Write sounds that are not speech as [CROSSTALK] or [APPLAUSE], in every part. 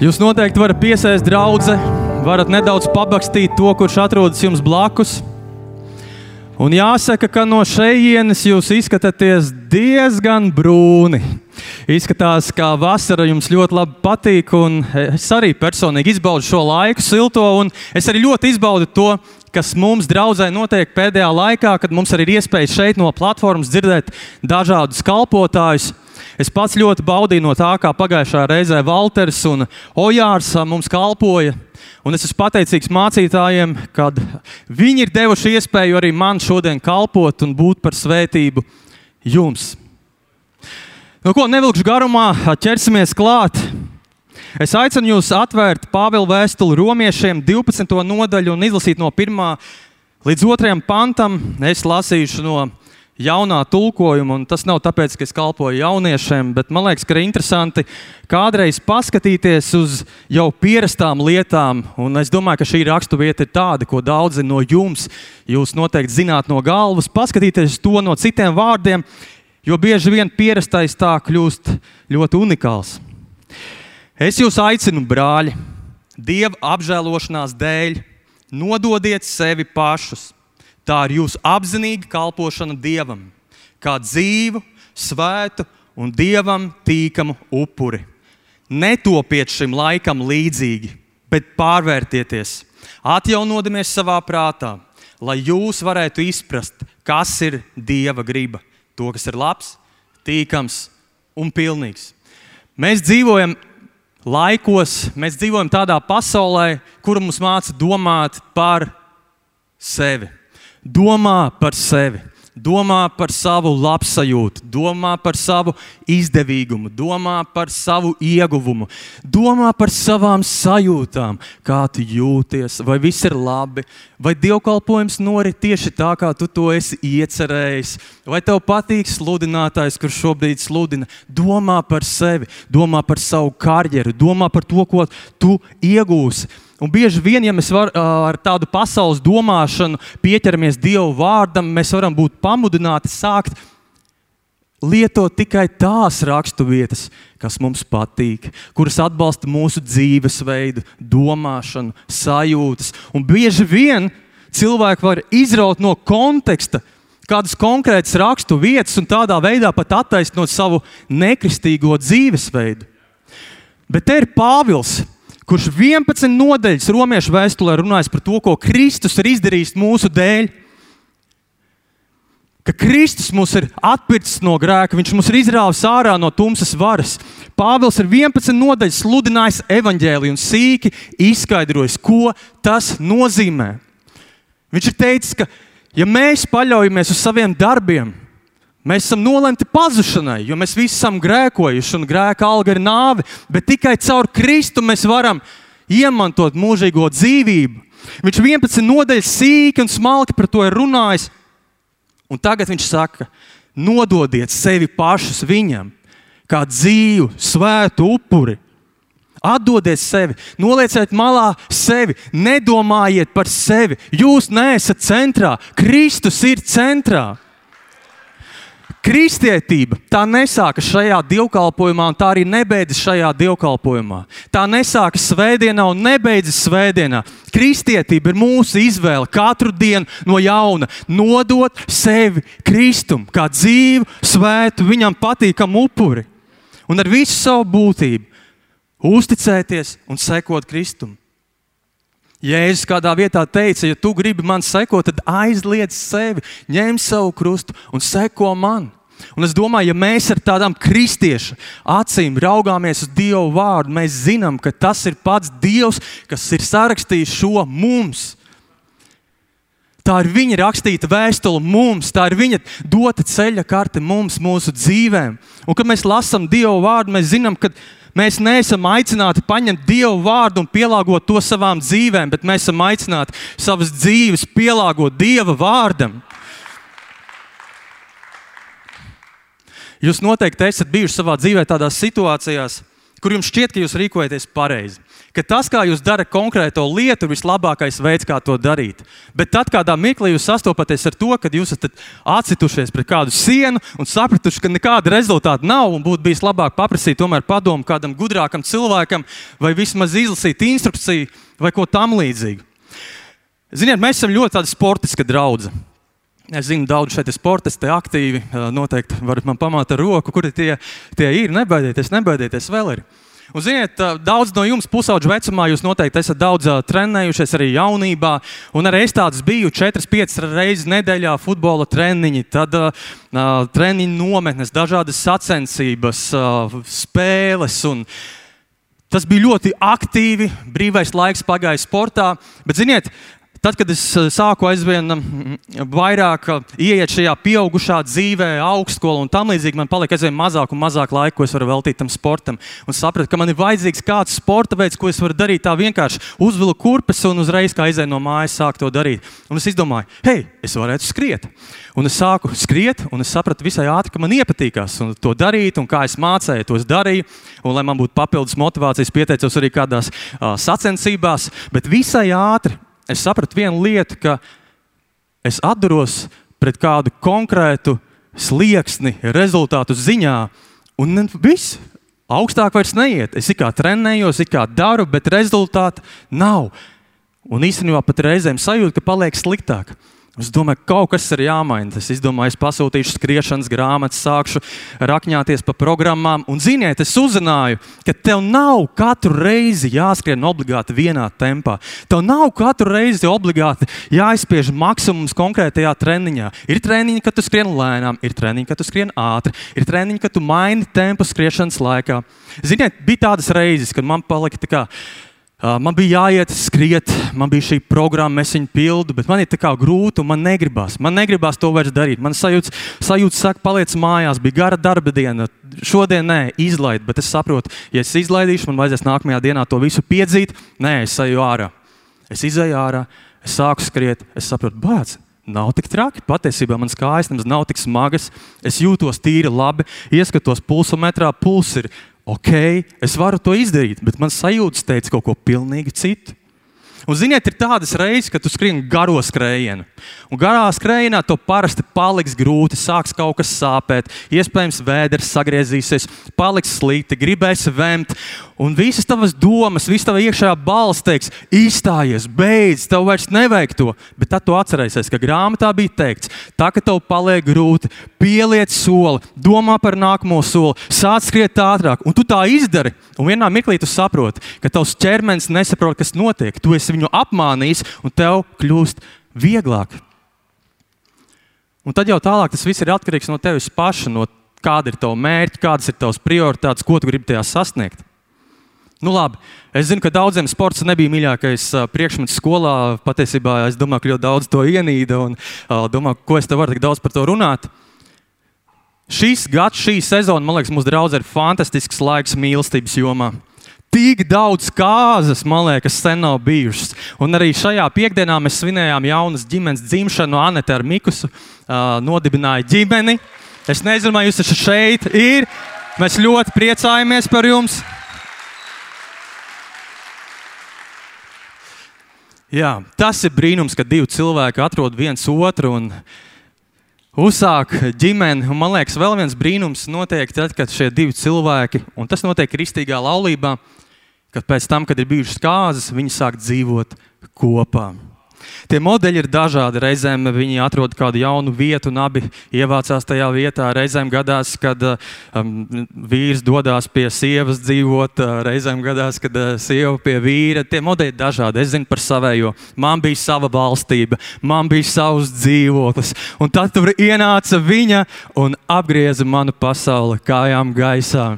Jūs noteikti varat piesaistīt draugu, varat nedaudz pabakstīt to, kurš atrodas jums blakus. Un jāsaka, ka no šejienes jūs izskatāties diezgan brūni. Izskatās, ka vasara jums ļoti labi patīk, un es arī personīgi izbaudu šo laiku, silto, un es arī ļoti izbaudu to, kas mums draudzē notiek pēdējā laikā, kad mums arī ir iespēja šeit no platformas dzirdēt dažādus kalpotājus. Es pats ļoti baudīju no tā, kā pagājušā reizē Walters un Ojārs mums kalpoja. Un es esmu pateicīgs mācītājiem, kad viņi ir devuši iespēju arī man šodien kalpot un būt par svētību jums. Nu, ko nevilkšu garumā, ķersimies klāt. Es aicinu jūs atvērt Pāvila vēstuli romiešiem 12. nodaļu un izlasīt no 1. līdz 2. pantam. Es lasīšu no jaunā tulkojuma, un tas nav tāpēc, ka es kalpoju jauniešiem, bet man liekas, ka ir interesanti kādreiz paskatīties uz jau pierastām lietām. Un es domāju, ka šī raksturvieta ir tāda, ko daudzi no jums jūs noteikti zināt no galvas, paskatīties to no citiem vārdiem, jo bieži vien pierastais tā kļūst ļoti unikāls. Es jūs aicinu, brāļi, Dieva apžēlošanās dēļ, nododiet sevi pašus Tā ir jūsu apzinīga kalpošana Dievam, kā dzīvu, svētu un Dievam tīkamu upuri. Netopiet šim laikam līdzīgi, bet pārvērtieties, atjaunodamies savā prātā, lai jūs varētu izprast, kas ir Dieva griba, to, kas ir labs, tīkams un pilnīgs. Mēs dzīvojam laikos, mēs dzīvojam tādā pasaulē, kura mums māca domāt par sevi domā par sevi. Domā par savu labsajūtu, domā par savu izdevīgumu, domā par savu ieguvumu, domā par savām sajūtām, kā tu jūties, vai viss ir labi, vai dievkalpojums norit tieši tā, kā tu to esi iecerējis, vai tev patīk sludinātājs, kurš šobrīd sludina. Domā par sevi, domā par savu karjeru, domā par to, ko tu iegūsi Un bieži vien, ja mēs var, ar tādu pasaules domāšanu pieķeramies Dieva vārdam, mēs varam būt pamudināti sākt lietot tikai tās raksturvietas, kas mums patīk, kuras atbalsta mūsu dzīvesveidu, domāšanu, sajūtas. Un bieži vien cilvēki var izraut no konteksta kādas konkrētas raksturvietas un tādā veidā pat attaisnot savu nekristīgo dzīvesveidu. Bet te ir Pāvils kurš 11 nodaļas romiešu vēstulē runājas par to, ko Kristus ir izdarījis mūsu dēļ. Ka Kristus mūs ir atpircis no grēka, Viņš mūs ir izrāvis ārā no tumsas varas. Pāvils ir 11 nodaļas sludinājis evaņģēliju un sīki izskaidrojis, ko tas nozīmē. Viņš ir teicis, ka ja mēs paļaujamies uz saviem darbiem, Mēs esam nolemti pazušanai, jo mēs visi esam grēkojuši, un grēka alga ir nāve. Bet tikai caur Kristu mēs varam iemantot mūžīgo dzīvību. Viņš 11 nodaļas sīki un smalki par to ir runājis. Un tagad viņš saka, nododiet sevi pašus viņam, kā dzīvu, svētu upuri. Atdodiet sevi, nolieciet malā sevi, nedomājiet par sevi. Jūs neesat centrā, Kristus ir centrā. Kristietība tā nesākas šajā dievkalpojumā, un tā arī nebeidzas šajā dievkalpojumā. Tā nesākas svētdienā un nebeidzas svētdienā. Kristietība ir mūsu izvēle katru dienu no jauna nodot sevi Kristum, kā dzīvu, svētu, viņam patīkamu upuri un ar visu savu būtību uzticēties un sekot Kristum. Jēzus kādā vietā teica, ja tu gribi man sekot, tad aizliedz sevi, ņem savu krustu un seko man. Un es domāju, ja mēs ar tādām kristiešu acīm raugāmies uz Dieva vārdu, mēs zinām, ka tas ir pats Dievs, kas ir sarakstījis šo mums. Tā ir viņa rakstīta vēstule mums, tā ir viņa dota ceļa karte mums, mūsu dzīvēm. Un, kad mēs lasām Dieva vārdu, mēs zinām, ka Mēs neesam aicināti paņemt Dievu vārdu un pielāgot to savām dzīvēm, bet mēs esam aicināti savas dzīves pielāgot Dieva vārdam. Jūs noteikti esat bijuši savā dzīvē tādās situācijās, kur jums šķiet, ka jūs rīkojaties pareizi. Ka tas, kā jūs darat konkrēto lietu, ir vislabākais veids, kā to darīt. Bet tad, kādā mirklī jūs sastopaties ar to, ka jūs esat atsitušies pret kādu sienu un sapratuši, ka nekāda rezultāta nav, un būtu bijis labāk paprasīt tomēr padomu kādam gudrākam cilvēkam, vai vismaz izlasīt instrukciju vai ko tam līdzīgu. Ziniet, mēs esam ļoti tādi sportiski draugi. Es zinu, daudz šeit ir sportisti, aktīvi. Noteikti varat man pamāt ar roku, kur tie, tie ir. Nebaidieties, nebaidieties, vēl ir. Un, ziniet, daudz no jums pusauģu vecumā jūs noteikti esat daudz trenējušies arī jaunībā. Un arī es tāds biju 4-5 reizes nedēļā futbola treniņi, tad uh, treniņu nometnes, dažādas sacensības, uh, spēles. Un, Tas bija ļoti aktīvi, brīvais laiks pagāja sportā. Bet, ziniet, Tad, kad es eh, sāku aizvien mm, vairāk eh, ieiet šajā pieaugušā dzīvē, augstskola un tam līdzīgi, man palika aizvien mazāk un mazāk laika, ko es varu veltīt tam sportam. Un sapratu, ka man ir vajadzīgs kāds sporta veids, ko es varu darīt tā vienkārši uzvilku kurpes un uzreiz, kā aizēju no mājas, sāku to darīt. Un es izdomāju, hei, es varētu skriet. Un es sāku skriet, un es sapratu visai ātri, ka man iepatīkās to darīt, un kā es mācēju, to es darīju. Un, lai man būtu papildus motivācijas, pieteicos arī kādās uh, sacensībās, bet visai ātri es sapratu vienu lietu, ka es atduros pret kādu konkrētu slieksni, rezultātu ziņā, un viss. Augstāk vairs neiet. Es kā trenējos, kā daru, bet rezultātu nav. Un īstenībā pat reizēm sajūta, ka paliek sliktāk. Es domāju, ka kaut kas ir jāmaina. Es izdomāju, es pasūtīšu skriešanas grāmatas, sākšu rakņāties pa programmām. Un, ziniet, es uzzināju, ka tev nav katru reizi jāskrien obligāti vienā tempā. Tev nav katru reizi obligāti jāizspiež maksimums konkrētajā treniņā. Ir treniņi, kad tu skrien lēnām, ir treniņi, kad tu skrien ātri, ir treniņi, kad tu maini tempu skriešanas laikā. Ziniet, bija tādas reizes, kad man palika tā kā man bija jāiet, skriet, man bija šī programma, es viņu pildu, bet man ir tā kā grūti un man negribas. Man negribas to vairs darīt. Man sajūta, sajūta saka, paliec mājās, bija gara darba diena. Šodien nē, izlaid, bet es saprotu, ja es izlaidīšu, man vajadzēs nākamajā dienā to visu piedzīt. Nē, es eju ārā. Es izēju ārā, es sāku skriet, es saprotu, bāc. Nav tik traki. Patiesībā manas kājas nemaz nav tik smagas. Es jūtos tīri labi, ieskatos pulsometrā. Puls ir ok, es varu to izdarīt, bet man sajūtas teica kaut ko pilnīgi citu. Un, ziniet, ir tādas reizes, kad tu skrieni garo skrējienu. Un garā skrējienā to parasti paliks grūti, sāks kaut kas sāpēt, iespējams, vēders sagriezīsies, paliks slikti, gribēs vēmt. Un visas tavas domas, visas tavas iekšējā balss teiks, izstājies, beidz, tev vairs nevajag to. Bet tad tu atcerēsies, ka grāmatā bija teikts, tā ka tev paliek grūti, pieliec soli, domā par nākamo soli, sāc skriet ātrāk, un tu tā izdari. Un vienā mirklī tu saproti, ka tavs ķermenis nesaprot, kas notiek. Tu esi viņu apmānījis, un tev kļūst vieglāk. Un tad jau tālāk tas viss ir atkarīgs no tevis paša, no kāda ir tava mērķa, kādas ir tavas prioritātes, ko tu gribi tajā sasniegt. Nu, labi. Es zinu, ka daudziem sports nebija mīļākais priekšmets skolā. Patiesībā es domāju, ka ļoti daudz to ienīda un domāju, ko es te varu tik daudz par to runāt. Šīs gads, šī sezona, man liekas, mums draudz ir fantastisks laiks mīlestības jomā. Tik daudz kāzas, man liekas, sen nav bijušas. Un arī šajā piekdienā mēs svinējām jaunas ģimenes dzimšanu. Anete ar Mikusu uh, nodibināja ģimeni. Es nezinu, vai jūs esat šeit. Ir. Mēs ļoti priecājamies par jums. Jā, tas ir brīnums, ka divi cilvēki atrod viens otru un uzsāk ģimeni. Un man liekas, vēl viens brīnums notiek tad, kad šie divi cilvēki, un tas notiek kristīgā laulībā, kad pēc tam, kad ir bijušas kāzas, viņi sāk dzīvot kopā. Tie modeļi ir dažādi. Reizēm viņi atrod kādu jaunu vietu, un abi ievācās tajā vietā. Reizēm gadās, kad um, vīrs dodas pie sievas dzīvot, uh, reizēm gadās, kad uh, sieva pie vīra. Tie modeļi ir dažādi. Es zinu par savējo. Man bija sava valstība, man bija savs dzīvoklis. Un tad tur ienāca viņa un apgrieza manu pasauli kājām gaisā.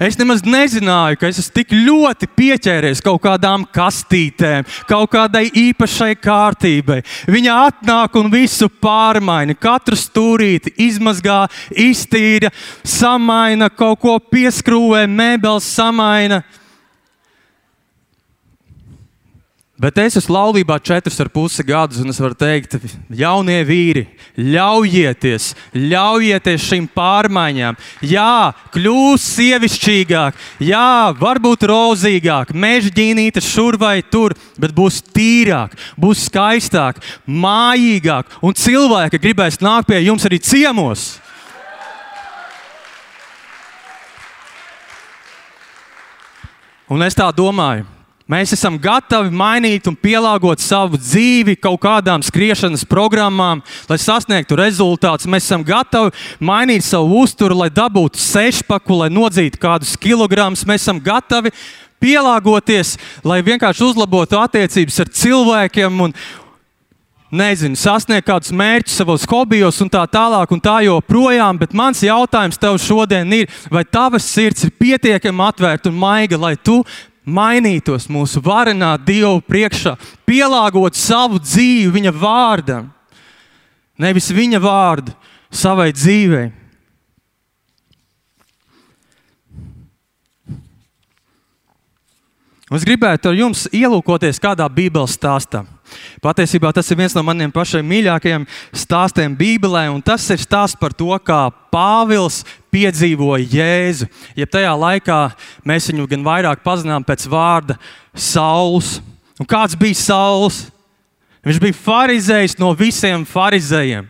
Es nemaz nezināju, ka es esmu tik ļoti pieķēries kaut kādām kastītēm, kaut kādai īpašai kārtībai. Viņa atnāk un visu pārmaina. Katru stūrīti izmazgā, iztīra, samaina, kaut ko pieskrūvē, mēbeles samaina. Bet es esmu laulībā četrus ar pusi gadus, un es varu teikt, jaunie vīri, ļaujieties, ļaujieties šīm pārmaiņām. Jā, kļūs sievišķīgāk, jā, varbūt rozīgāk, mežģīnītes šur vai tur, bet būs tīrāk, būs skaistāk, mājīgāk, un cilvēki gribēs nākt pie jums arī ciemos. Un es tā domāju. Mēs esam gatavi mainīt un pielāgot savu dzīvi kaut kādām skriešanas programmām, lai sasniegtu rezultātus. Mēs esam gatavi mainīt savu uzturu, lai dabūtu sešpaku, lai nodzītu kādus kilogramus. Mēs esam gatavi pielāgoties, lai vienkārši uzlabotu attiecības ar cilvēkiem un nezinu, sasniegt kādus mērķus savos hobijos un tā tālāk un tā joprojām. Bet mans jautājums tev šodien ir, vai tavs sirds ir pietiekami atvērta un maiga, lai tu mainītos mūsu varenā Dievu priekšā, pielāgot savu dzīvi viņa vārdam, nevis viņa vārdu savai dzīvei. Es gribētu ar jums ielūkoties kādā Bībeles stāstā. Patiesībā tas ir viens no maniem pašiem mīļākajiem stāstiem Bībelē, un tas ir stāsts par to, kā Pāvils piedzīvoja Jēzu. Ja tajā laikā mēs viņu gan vairāk pazinām pēc vārda Sauls. Un kāds bija Sauls? Viņš bija farizējs no visiem farizējiem.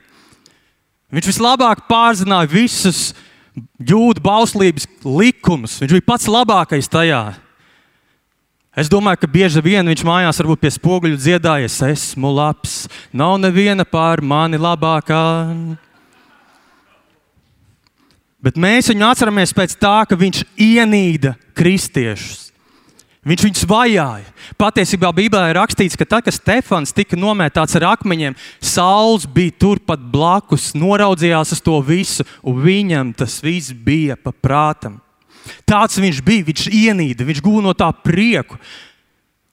Viņš vislabāk pārzināja visus jūdu bauslības likumus. Viņš bija pats labākais tajā. Es domāju, ka bieži vien viņš mājās varbūt pie spoguļa dziedājies, esmu labs, nav neviena pār mani labākā. Bet mēs viņu atceramies pēc tā, ka viņš ienīda kristiešus. Viņš viņus vajāja. Patiesībā Bībelē ir rakstīts, ka tad, kad Stefans tika nomētāts ar akmeņiem, Sauls bija turpat blakus, noraudzījās uz to visu, un viņam tas viss bija pa prātam. Tāds viņš bija, viņš ienīda, viņš gūta no tā prieku.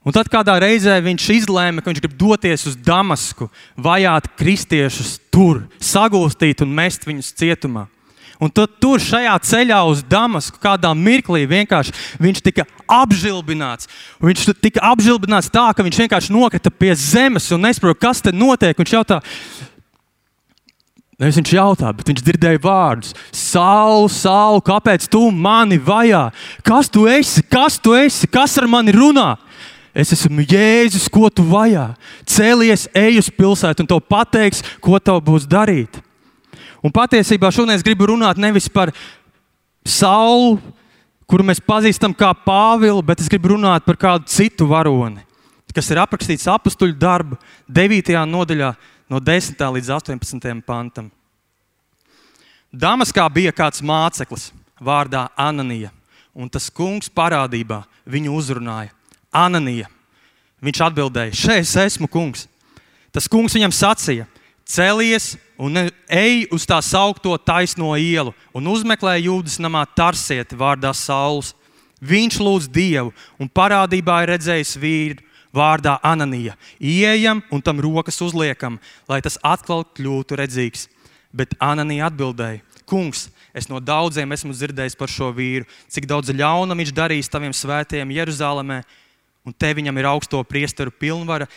Un tad kādā reizē viņš izlēma, ka viņš grib doties uz Damasku, vajāt kristiešus tur, sagūstīt un mest viņus cietumā. Un tad tur šajā ceļā uz Damasku kādā mirklī vienkārši viņš tika apžilbināts. Viņš tika apžilbināts tā, ka viņš vienkārši nokrita pie zemes un nesaprot, kas te notiek. Viņš jautā, Nevis viņš jautā, bet viņš dzirdēja vārdus: Saulu, saulu, kāpēc tu mani vajā? Kas tu esi? Kas tu esi? Kas ar mani runā? Es esmu Jēzus, ko tu vajā. Cēlies, ej uz pilsētu, un tev pateiks, ko tev būs darīt. Un patiesībā šodien es gribu runāt nevis par saulu, kuru mēs pazīstam kā Pāvilu, bet es gribu runāt par kādu citu varoni, kas ir aprakstīts apakstuļu darbu 9. nodaļā no 10. līdz 18. pantam. Damaskā bija kāds māceklis vārdā Ananija, un tas kungs parādībā viņu uzrunāja. Ananija. Viņš atbildēja: Šeit es esmu kungs. Tas kungs viņam sacīja: Celies un ej uz tā saukto taisno ielu un uzmeklē jūdas namā Tarsieti vārdā Sauls. Viņš lūdz Dievu un parādībā ir redzējis vīru, vārdā Ananija. Ieejam un tam rokas uzliekam, lai tas atkal kļūtu redzīgs. Bet Ananija atbildēja: Kungs, es no daudziem esmu dzirdējis par šo vīru, cik daudz ļauna viņš darīs taviem svētajiem Jeruzalemē, un te viņam ir augsto priesteru pilnvara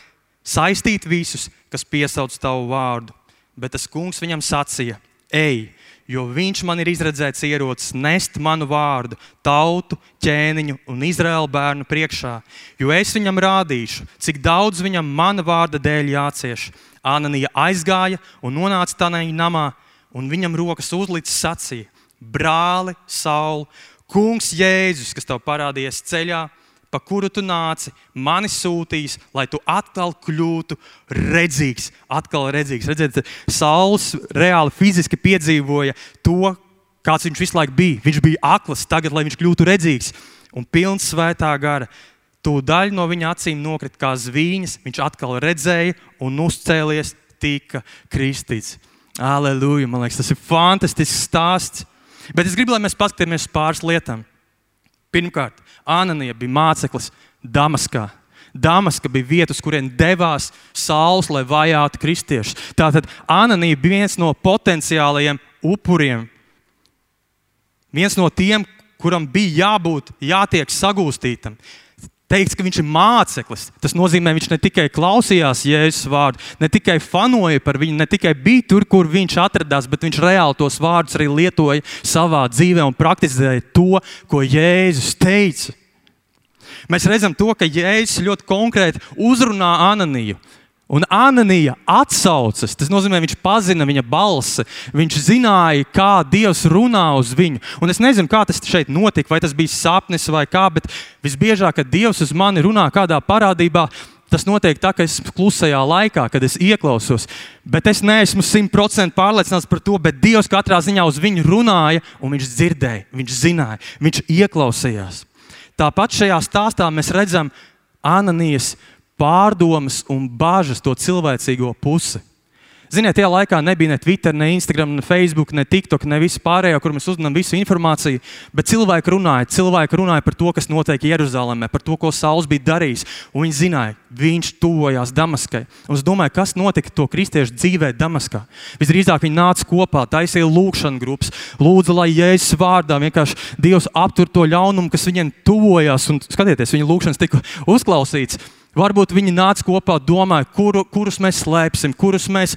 saistīt visus, kas piesauc tavu vārdu. Bet tas kungs viņam sacīja: Ej, jo viņš man ir izredzēts ierocis nest manu vārdu, tautu, ķēniņu un Izraēlu bērnu priekšā, jo es viņam rādīšu, cik daudz viņam mana vārda dēļ jācieš. Ananija aizgāja un nonāca tādā namā, un viņam rokas uzlicis sacīja: Brāli, Saul, Kungs Jēzus, kas tev parādījies ceļā, pa kuru tu nāci, mani sūtījis, lai tu atkal kļūtu redzīgs. Atkal redzīgs. Redziet, Sauls reāli fiziski piedzīvoja to, kāds viņš visu laiku bija. Viņš bija akls, tagad, lai viņš kļūtu redzīgs un pilns svētā gara. Tūdaļ no viņa acīm nokrita kā zvīņas, viņš atkal redzēja un uzcēlies, tika kristīts. Aleluja! Man liekas, tas ir fantastisks stāsts. Bet es gribu, lai mēs paskatāmies pāris lietām. Pirmkārt, Ananija bija māceklis Damaskā. Damaska bija vieta, uz kurien devās Sauls, lai vajātu kristiešus. Tātad Ananija bija viens no potenciālajiem upuriem. Viens no tiem, kuram bija jābūt, jātiek sagūstītam. Teikts, ka viņš ir māceklis. Tas nozīmē, viņš ne tikai klausījās Jēzus vārdu, ne tikai fanoja par viņu, ne tikai bija tur, kur viņš atradās, bet viņš reāli tos vārdus arī lietoja savā dzīvē un praktizēja to, ko Jēzus teica. Mēs redzam, to, ka Jēzus ļoti konkrēti uzrunā Ananiju. Un Ananija atsaucas, tas nozīmē, viņš pazina viņa balsi, viņš zināja, kā Dievs runā uz viņu. Un es nezinu, kā tas šeit notika, vai tas bija sapnis vai kā, bet visbiežāk, kad Dievs uz mani runā kādā parādībā, tas notiek tā, ka es klusajā laikā, kad es ieklausos. Bet es neesmu simtprocentīgi pārliecināts par to, bet Dievs katrā ziņā uz viņu runāja, un viņš dzirdēja, viņš zināja, viņš ieklausījās. Tāpat šajā stāstā mēs redzam Ananijas pārdomas un bāžas to cilvēcīgo pusi. Ziniet, tajā laikā nebija ne Twitter, ne Instagram, ne Facebook, ne TikTok, ne viss pārējo, kur mēs uzzinām visu informāciju. Bet cilvēki runāja, cilvēki runāja par to, kas notiek Jeruzalemē, par to, ko Sauls bija darījis. Un viņi zināja, viņš tuvojās Damaskai. Un es domāju, kas notika to kristiešu dzīvē Damaskā. Visdrīzāk viņi nāca kopā, taisīja lūkšanas grupas, lūdza, lai Jēzus vārdā vienkārši Dievs aptur to ļaunumu, kas viņiem tuvojās. Un skatieties, viņa lūkšanas tika uzklausīts. Varbūt viņi nāca kopā, domāja, kuru, kurus mēs slēpsim, kurus mēs,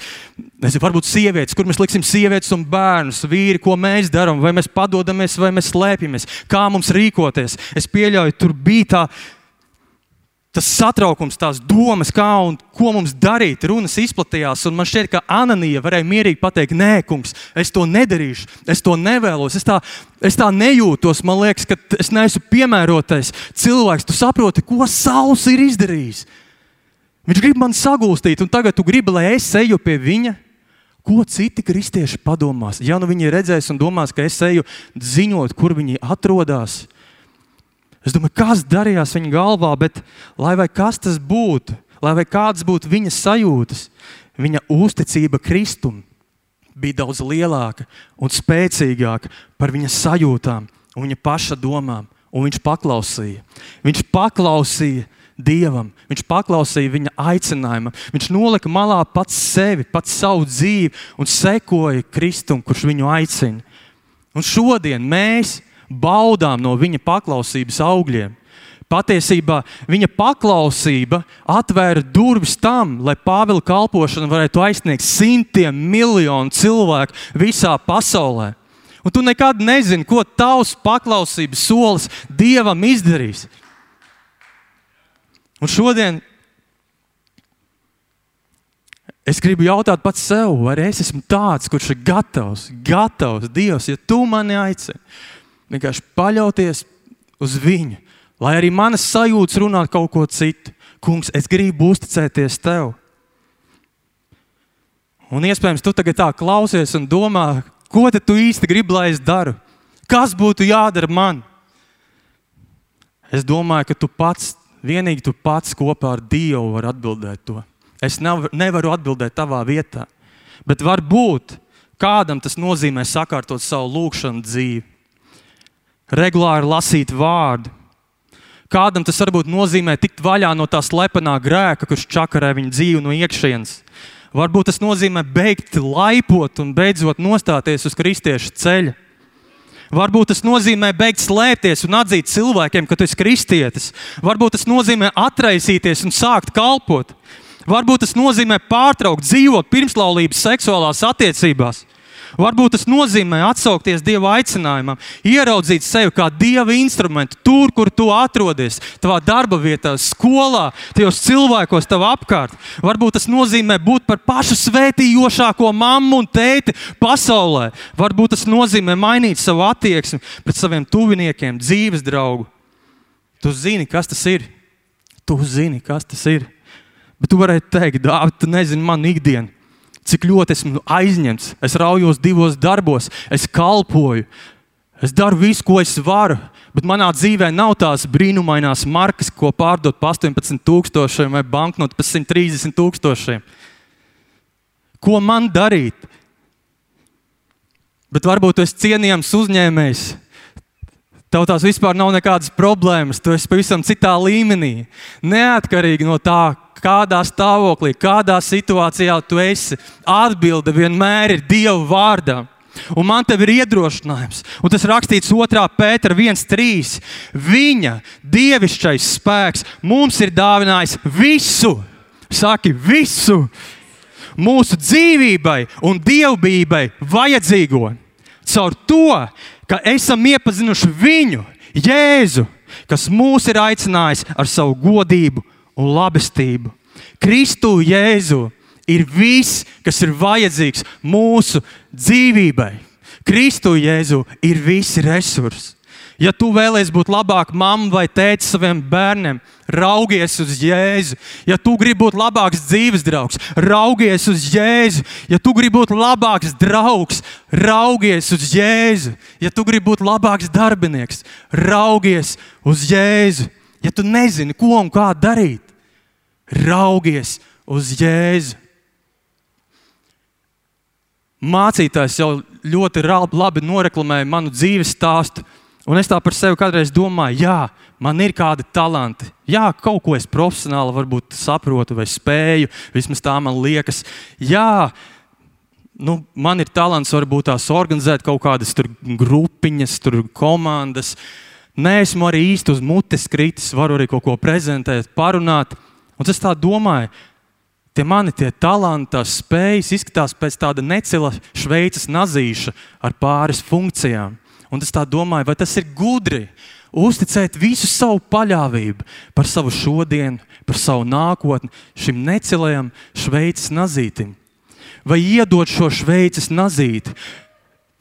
nezinu, varbūt sievietes, kur mēs liksim sievietes un bērnus, vīri, ko mēs darām, vai mēs padodamies, vai mēs slēpjamies, kā mums rīkoties. Es pieļauju, tur bija tā tas satraukums, tās domas, kā un ko mums darīt, runas izplatījās. Man šķiet, ka Ananija varēja mierīgi pateikt, nē, kungs, es to nedarīšu, es to nevēlos, es tā, es tā nejūtos. Man liekas, ka es neesmu piemērotais cilvēks. Tu saproti, ko Sauls ir izdarījis. Viņš grib man sagūstīt, un tagad tu gribi, lai es eju pie viņa. Ko citi kristieši padomās? Ja nu viņi redzēs un domās, ka es eju ziņot, kur viņi atrodas, Es domāju, kas darījās viņa galvā, bet lai kas tas būtu, lai kādas būtu viņa sajūtas, viņa uzticība Kristum bija daudz lielāka un spēcīgāka par viņa sajūtām un viņa paša domām. Un viņš paklausīja. Viņš paklausīja Dievam, viņš paklausīja viņa aicinājumam. Viņš nolika malā pats sevi, pats savu dzīvi un sekoja Kristum, kurš viņu aicina. Un šodien mēs baudām no viņa paklausības augļiem. Patiesībā viņa paklausība atvēra durvis tam, lai Pāvila kalpošana varētu aizsniegt simtiem miljonu cilvēku visā pasaulē. Un tu nekad nezini, ko tavs paklausības solis Dievam izdarīs. Un šodien es gribu jautāt pats sev, vai es esmu tāds, kurš ir gatavs, gatavs Dievs, ja tu mani aicini vienkārši paļauties uz viņu. Lai arī manas sajūtas runā kaut ko citu. Kungs, es gribu uzticēties tev. Un iespējams, tu tagad tā klausies un domā, ko tu īsti gribi, lai es daru? Kas būtu jādara man? Es domāju, ka tu pats, vienīgi tu pats kopā ar Dievu vari atbildēt to. Es nevaru atbildēt tavā vietā. Bet varbūt kādam tas nozīmē sakārtot savu lūgšanu dzīvi regulāri lasīt vārdu. Kādam tas varbūt nozīmē tikt vaļā no tā slepenā grēka, kurš čakarē viņa dzīvi no iekšienes. Varbūt tas nozīmē beigt laipot un beidzot nostāties uz kristiešu ceļa. Varbūt tas nozīmē beigt slēpties un atzīt cilvēkiem, ka tu esi kristietis. Varbūt tas nozīmē atraisīties un sākt kalpot. Varbūt tas nozīmē pārtraukt dzīvot pirmslaulības seksuālās attiecībās. Varbūt tas nozīmē atsaukties Dieva aicinājumam, ieraudzīt sevi kā Dieva instrumentu tur, kur tu atrodies, tavā darba vietā, skolā, tajos cilvēkos tev apkārt. Varbūt tas nozīmē būt par pašu svētījošāko mammu un tēti pasaulē. Varbūt tas nozīmē mainīt savu attieksmi pret saviem tuviniekiem, dzīves draugu. Tu zini, kas tas ir. Tu zini, kas tas ir. Bet tu varētu teikt, Dārvid, tu nezini manu ikdienu cik ļoti esmu aizņemts. Es raujos divos darbos, es kalpoju, es daru visu, ko es varu. Bet manā dzīvē nav tās brīnumainās markas, ko pārdot par 18,000 vai banknotu par 130,000. Ko man darīt? Bet varbūt tu esi cienījams uzņēmējs. Tev tās vispār nav nekādas problēmas. Tu esi pavisam citā līmenī. Neatkarīgi no tā, kādā stāvoklī, kādā situācijā tu esi. Atbilde vienmēr ir Dieva vārdā. Un man te ir iedrošinājums, un tas rakstīts 2. pētera 1.3. Viņa dievišķais spēks mums ir dāvinājis visu, saki, visu mūsu dzīvībai un dievbijai vajadzīgo. Caur to, ka esam iepazinuši viņu, Jēzu, kas mūs ir aicinājis ar savu godību un labestību. Kristu Jēzu ir viss, kas ir vajadzīgs mūsu dzīvībai. Kristu Jēzu ir visi resursi. Ja tu vēlēsies būt labāka mamma vai tēta saviem bērniem, raugies uz Jēzu. Ja tu gribi būt labāks dzīves draugs, raugies uz Jēzu. Ja tu gribi būt labāks draugs, raugies uz Jēzu. Ja tu gribi būt labāks darbinieks, raugies uz Jēzu. Ja tu nezini, ko un kā darīt, raugies uz Jēzu. Mācītājs jau ļoti labi noreklamēja manu dzīves stāstu. Un es tā par sevi kādreiz domāju, jā, man ir kādi talanti. Jā, kaut ko es profesionāli varbūt saprotu vai spēju, vismaz tā man liekas. Jā, nu, man ir talants varbūt tās organizēt kaut kādas tur grupiņas, tur komandas. Nē, esmu arī īsti uz mutes kritis, varu arī kaut ko prezentēt, parunāt. Un es tā domāju, tie mani tie talanti, spējas izskatās pēc tāda necila šveices nazīša ar pāris funkcijām. Un es tā domāju, vai tas ir gudri uzticēt visu savu paļāvību par savu šodienu, par savu nākotni šim necilajam šveices nazītim. Vai iedot šo šveices nazīti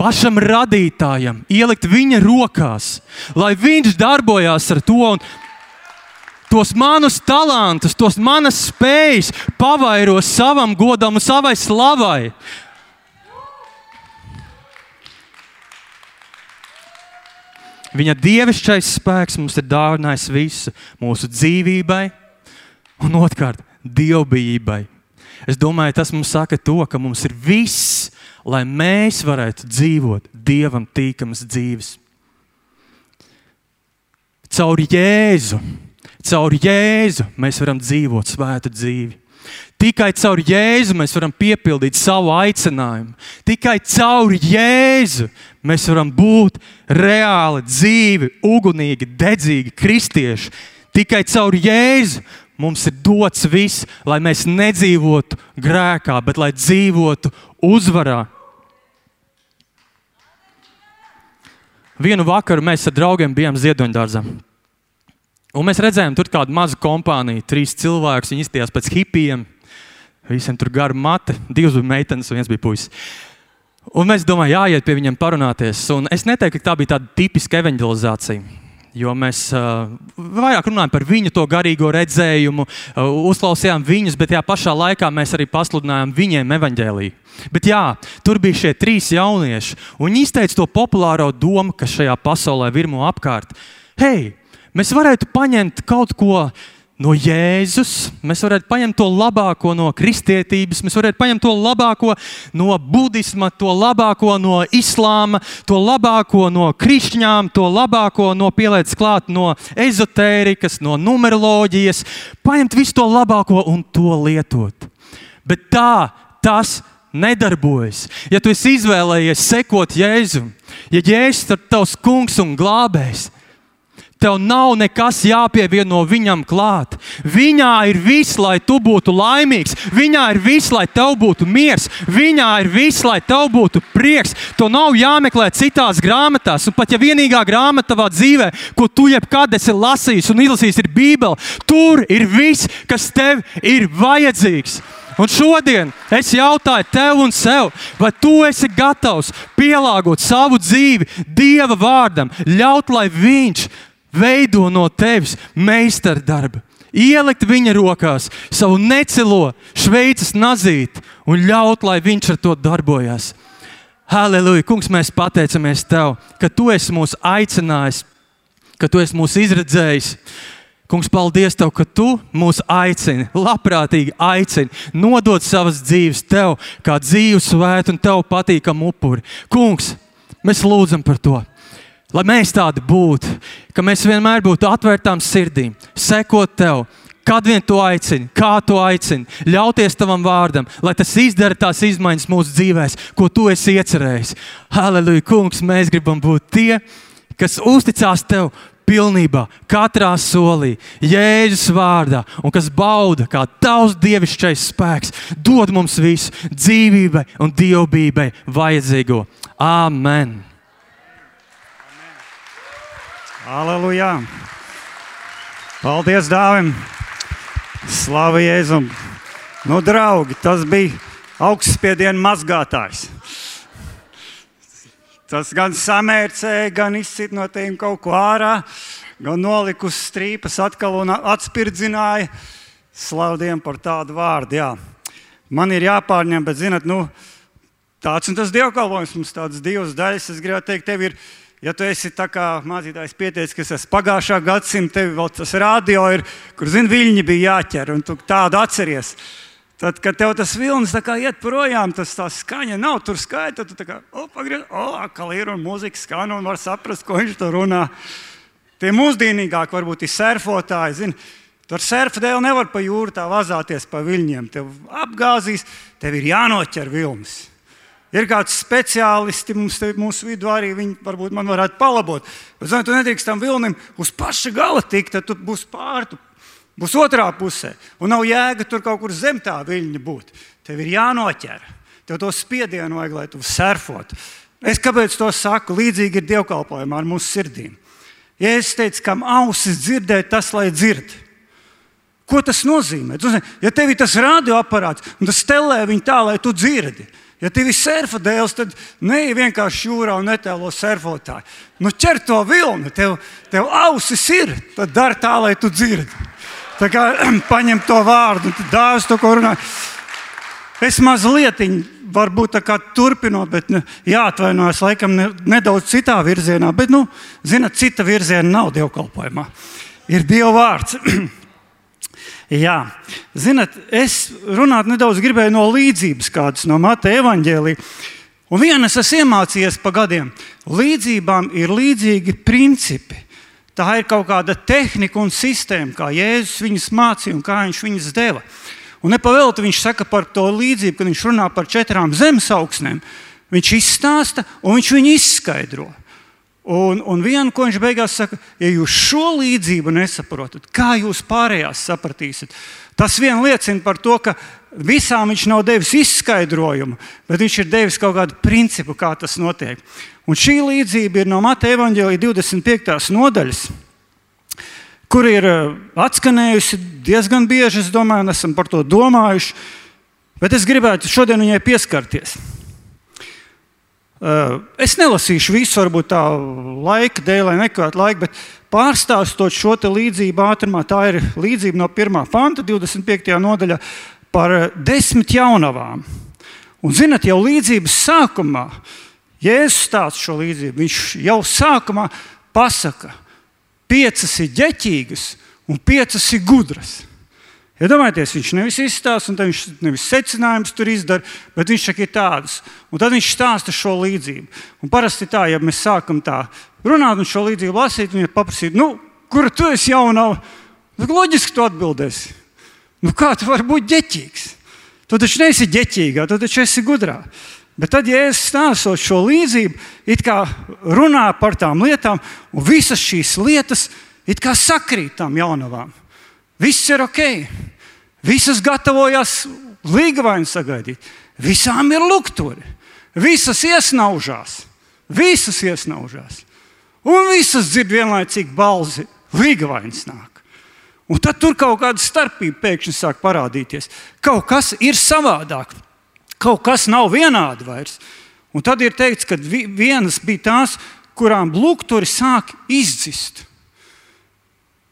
pašam radītājam, ielikt viņa rokās, lai viņš darbojās ar to. Tos manus talantus, tos manas spējas pavairos savam godam un savai slavai. Viņa dievišķais spēks mums ir dāvinājis visu mūsu dzīvībai un otrkārt dievbijībai. Es domāju, tas mums saka to, ka mums ir viss, lai mēs varētu dzīvot dievam tīkamas dzīves. Caur Jēzu, caur Jēzu mēs varam dzīvot svētu dzīvi. Tikai caur Jēzu mēs varam piepildīt savu aicinājumu. Tikai caur Jēzu mēs varam būt reāli, dzīvi, ugunīgi, dedzīgi kristieši. Tikai caur Jēzu mums ir dots viss, lai mēs nedzīvotu grēkā, bet lai dzīvotu uzvarā. Vienu vakaru mēs ar draugiem bijām Ziedoņdārzā. Un mēs redzējām, tur kādu mazu kompāniju, trīs cilvēkus. Viņi izskatījās pēc hipijiem. Visiem tur gara mate, divas bija meitenes un viens bija puisis. Un mēs domājam, jāiet pie viņiem parunāties. Un es neteiktu, ka tā bija tāda tipiska evanģelizācija. Jo mēs vairāk runājam par viņu to garīgo redzējumu, uzklausījām viņus, bet tajā pašā laikā mēs arī pasludinājām viņiem evaņģēlīju. Bet jā, tur bija šie trīs jaunieši, un viņi izteica to populāro domu, kas šajā pasaulē virmo apkārt. Hei, mēs varētu paņemt kaut ko no Jēzus, mēs varētu paņemt to labāko no kristietības, mēs varētu paņemt to labāko no budisma, to labāko no islāma, to labāko no krišņām, to labāko no pielietas klāt no ezotērikas, no numeroloģijas, paņemt visu to labāko un to lietot. Bet tā tas nedarbojas. Ja tu izvēlējies sekot Jēzum, ja Jēzus ir tavs kungs un glābējs, Tev nav nekas jāpievieno viņam klāt. Viņā ir viss, lai tu būtu laimīgs. Viņā ir viss, lai tev būtu miers. Viņā ir viss, lai tev būtu prieks. To nav jāmeklē citās grāmatās. Un pat ja vienīgā grāmata tavā dzīvē, ko tu jebkad esi lasījis un izlasījis, ir Bībele, tur ir viss, kas tev ir vajadzīgs. Un šodien es jautāju tev un sev, vai tu esi gatavs pielāgot savu dzīvi Dieva vārdam, ļaut, lai Viņš veido no tevis meistardarbu. Ielikt viņa rokās savu necilo šveices nazīti un ļaut, lai viņš ar to darbojas. Halleluja! Kungs, mēs pateicamies Tev, ka Tu esi mūs aicinājis, ka Tu esi mūs izredzējis. Kungs, paldies Tev, ka Tu mūs aicini, labprātīgi aicini, nodot savas dzīves Tev, kā dzīvu svētu un Tev patīkamu upuri. Kungs, mēs lūdzam par to. Lai mēs tādi būtu, ka mēs vienmēr būtu atvērtām sirdīm, sekot tev, Kad vien tu aicini, kā tu aicini, ļauties tavam vārdam, lai tas izdara tās izmaiņas mūsu dzīvēm, ko tu esi iecerējis. Halleluja, kungs, mēs gribam būt tie, kas uzticās tev pilnībā, katrā solī, Jēzus vārdā, un kas bauda, kā tavs dievišķais spēks dod mums visu dzīvībai un dievbijai vajadzīgo. Amen! Aleluja! Paldies Dāvim! Slavu Jēzum! Nu, draugi, tas bija augstspiediena mazgātājs. Tas gan samērcēja, gan izsit no tiem kaut ko ārā, gan nolika uz strīpas atkal un atspirdzināja. Slaudiem par tādu vārdu. Jā. Man ir jāpārņem, bet, zinot, nu, tāds ir tas dievkalpojums. Mums tādas divas daļas. Es gribētu teikt, tev ir, ja tu esi tā kā mācītājs pieteicis, kas esmu pagājušā gadsimta, tev vēl tas radio ir, kur, zini, viļņi bija jāķer, un tu tādu atceries. Tad, kad tev tas vilnis iet projām, tas tā skaņa nav tur skaita. Tu kā pagriez, o, atkal ir un mūzika skan un var saprast, ko viņš tur runā. Tie mūsdienīgākie varbūt ir surfotāji. Zini, tur surfa dēļ nevar pa jūru tā vazāties pa viļņiem. Tev apgāzīs, tev ir jānoķer vilnis. Ir kāds speciālisti mums te, mūsu vidū arī, viņi varbūt man varētu palabot. Bet, zini, tu nedrīkst tam vilnim uz paša gala tikt, tad tu būsi pārtu būs otrā pusē. Un nav jēga tur kaut kur zem tā viļņa būt. Tev ir jānoķer. Tev to spiedienu vajag, lai tu surfotu. Es kāpēc to saku? Līdzīgi ir dievkalpojumā ar mūsu sirdīm. Ja es teicu, kam ausis dzirdēt, tas lai dzird. Ko tas nozīmē? Ja tev ir tas radioaparāts un tas telē viņu tā, lai tu dzirdi, Ja tev ir surfa dēls, tad neej vienkārši jūrā un netēlo surfotāju. Nu, ķer to vilni, tev, tev ausis ir, tad dari tā, lai tu dzirdi. Tā kā [CLEARS THROAT] paņem to vārdu, dāvāts to, ko runā. Es mazliet, varbūt tā kā turpinot, bet nu, jāatvainojas laikam ne, nedaudz citā virzienā. Bet, nu, zinot, cita virziena nav dievkalpojumā. Ir Dieva vārds. [CLEARS THROAT] Jā, zinot, es runāt nedaudz gribēju no līdzības kādas no Mateja evaņģēlīja. Un vienas es iemācījos pa gadiem. Līdzībām ir līdzīgi principi. Tā ir kaut kāda tehnika un sistēma, kā Jēzus viņus mācīja un kā viņš viņus deva. Un nepavēlti viņš saka par to līdzību, kad viņš runā par četrām zemes augsnēm. Viņš izstāsta un viņš viņu izskaidro. Un, un vienu, ko viņš beigās saka, ja jūs šo līdzību nesaprotat, kā jūs pārējās sapratīsiet? Tas vien liecina par to, ka visām viņš nav devis izskaidrojumu, bet viņš ir devis kaut kādu principu, kā tas notiek. Un šī līdzība ir no Mateja Evanģelija 25. nodaļas, kur ir eh, atskanējusi diezgan bieži. Es domāju, esam par to domājuši, bet es gribētu šodien viņai pieskarties. Eh, es nelasīšu visu, varbūt tā laika dēļ, lai nekavētu laiku, bet pārstāstot šo līdzību ātrumā, tā ir līdzība no 1. panta, 25. nodaļā par eh, desmit jaunavām. Un, zinot, jau līdzības sākumā Jēzus stāsta šo līdzību. Viņš jau sākumā pasaka, piecas ir ģeķīgas un piecas ir gudras. Iedomājieties, ja viņš nevis izstāsta, un viņš nevis secinājumus tur izdara, bet viņš saka, ir tādas. Un tad viņš stāsta šo līdzību. Un parasti tā, ja mēs sākam tā runāt un šo līdzību lasīt, un ja paprasīt, nu, kur tu esi jaunā, tad loģiski tu atbildēsi. Nu, kā tu vari būt ģeķīgs? Tu taču neesi ģeķīgā, tu taču esi gudrā. Bet tad, ja es stāstu šo līdzību, it kā runā par tām lietām, un visas šīs lietas it kā sakrīt tam jaunavām. Viss ir ok, visas gatavojas līgavaini sagaidīt, visām ir lukturi, visas iesnaužās, visas iesnaužās, un visas dzird vienlaicīgi balzi, līgavainis nāk. Un tad tur kaut kāda starpība pēkšņi sāk parādīties. Kaut kas ir savādāk kaut kas nav vienādi vairs. Un tad ir teikts, ka vienas bija tās, kurām lūgturi sāk izdzist.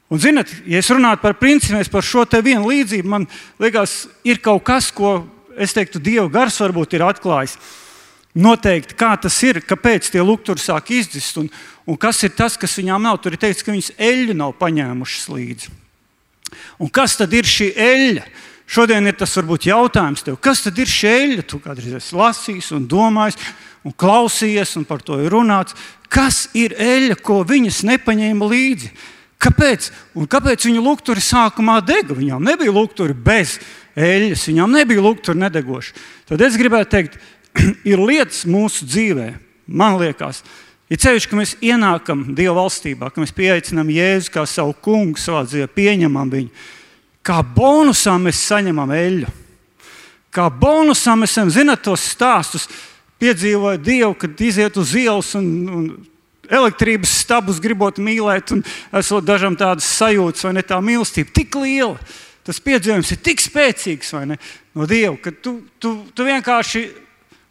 Un, zinot, ja es runātu par principiem, par šo te vienu līdzību, man liekas, ir kaut kas, ko es teiktu, Dieva gars varbūt ir atklājis. Noteikti, kā tas ir, kāpēc tie lūgturi sāk izdzist, un, un kas ir tas, kas viņām nav. Tur ir teikts, ka viņas eļļu nav paņēmušas līdzi. Un kas tad ir šī eļļa? Šodien ir tas varbūt jautājums tev, kas tad ir šēļa? Tu kādreiz esi lasījis un domājis un klausījies, un par to ir runāts. Kas ir eļļa, ko viņas nepaņēma līdzi? Kāpēc? Un kāpēc viņa lukturi sākumā dega? Viņām nebija lukturi bez eļļas, viņām nebija lukturi nedegoši. Tad es gribētu teikt, [CLEARS THROAT] ir lietas mūsu dzīvē, man liekas, ir ceļš, ka mēs ienākam Dieva valstībā, ka mēs pieaicinām Jēzu kā savu kungu savā dzīvē, pieņemam viņu. Kā bonusā mēs saņemam eļļu. Kā bonusā mēs esam, zinot, tos stāstus, piedzīvojot Dievu, kad iziet uz ielas un, un elektrības stabus gribot mīlēt, un esot dažam tādas sajūtas, vai ne tā mīlestība tik liela. Tas piedzīvojums ir tik spēcīgs ne, no Dieva, ka tu, tu, tu vienkārši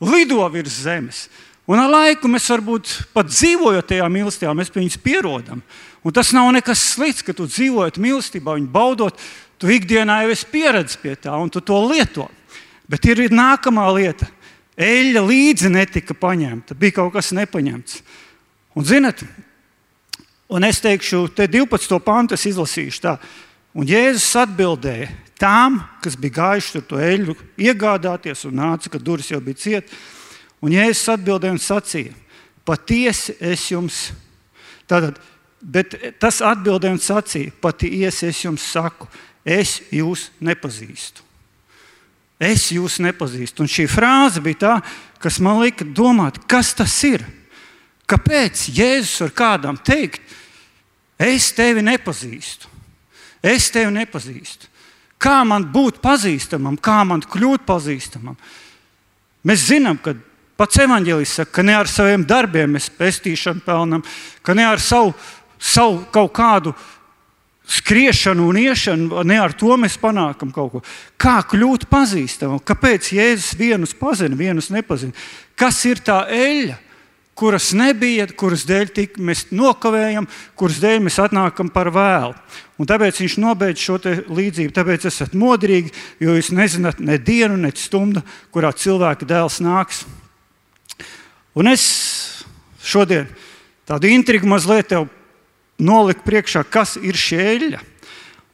lido virs zemes. Un ar laiku mēs varbūt pat dzīvojot tajā mīlestībā, mēs pie viņas pierodam. Un tas nav nekas slikts, ka tu dzīvojot mīlestībā, viņu baudot, tu ikdienā jau esi pieredzējis pie tā, un tu to lieto. Bet ir nākamā lieta. Eļļa līdzi netika paņemta, bija kaut kas nepaņemts. Un, zinat, un es teikšu, te 12. pantu es izlasīšu tā. Un Jēzus atbildēja tām, kas bija gājuši tur to eļļu iegādāties un nāca, kad durvis jau bija cietas. Un Jēzus atbildēja un sacīja: Patiesi es jums, tātad, bet tas atbildēja un sacīja: Patiesi es jums saku, es jūs nepazīstu. Es jūs nepazīstu. Un šī frāze bija tā, kas man lika domāt, kas tas ir. Kāpēc Jēzus var kādam teikt, es tevi nepazīstu? Es tevi nepazīstu. Kā man būt pazīstamam, kā man kļūt pazīstamam? Mēs zinām, ka pats evanģēlis saka, ka ne ar saviem darbiem mēs pestīšanu pelnām, ka ne ar savu, savu kaut kādu skriešanu un iešanu, ne ar to mēs panākam kaut ko. Kā kļūt pazīstamam? Kāpēc Jēzus vienus pazina, vienus nepazina? Kas ir tā eļļa? Kuras nebija, kuras dēļ tik, mēs nokavējam, kuras dēļ mēs atnākam par vēlu. Un tāpēc viņš nobeidz šo līdzību. Tāpēc esat modrīgi, jo jūs nezināt ne dienu, ne stundu, kurā cilvēka dēls nāks. Un es šodien tādu intrigu mazliet tev noliku priekšā, kas ir šī eļļa.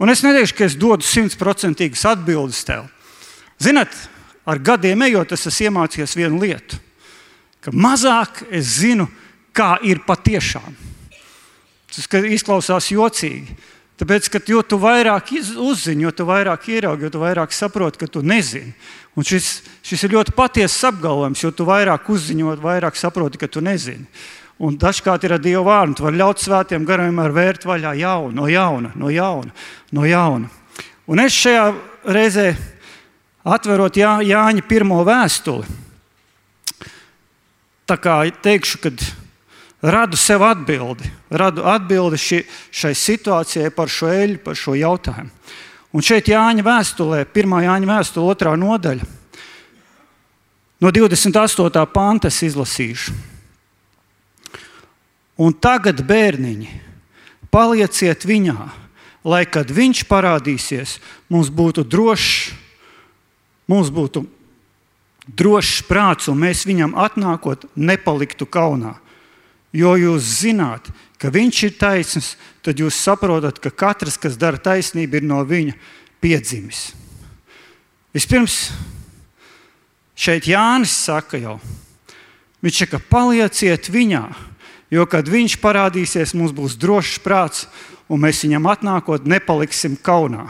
Un es neteikšu, ka es dodu simtprocentīgas atbildes tev. Ziniet, ar gadiem ejot, es esmu iemācījies vienu lietu ka mazāk es zinu, kā ir patiešām. Tas izklausās jocīgi. Tāpēc, ka jo vairāk uzzini, jo vairāk ieraugi, jo vairāk saproti, ka tu nezini. Un šis, šis ir ļoti patiesas apgalvojums, jo tu vairāk uzzini, jo vairāk saproti, ka tu nezini. Un dažkārt ir ar Dievu vārdu. Tu vari ļaut svētiem gariem ar vērt vaļā jaunu, no jauna, no jauna, no jauna. Un es šajā reizē atverot Jā, Jāņa pirmo vēstuli, teikšu, kad radu sev atbildi, radu atbildi ši, šai situācijai par šo eļu, par šo jautājumu. Un šeit Jāņa vēstulē, 1. Jāņa vēstule, 2. nodaļa, no 28. panta es izlasīšu. Un tagad, bērniņi, palieciet viņā, lai kad viņš parādīsies, mums būtu drošs, mums būtu drošs prāts, un mēs viņam atnākot, nepaliktu kaunā. Jo jūs zināt, ka viņš ir taisnīgs, tad jūs saprotat, ka katrs, kas dara taisnību, ir no viņa piedzimis. Vispirms šeit Jānis saka jau, viņš saka, palieciet viņā, jo kad viņš parādīsies, mums būs drošs prāts, un mēs viņam atnākot, nepaliksim kaunā.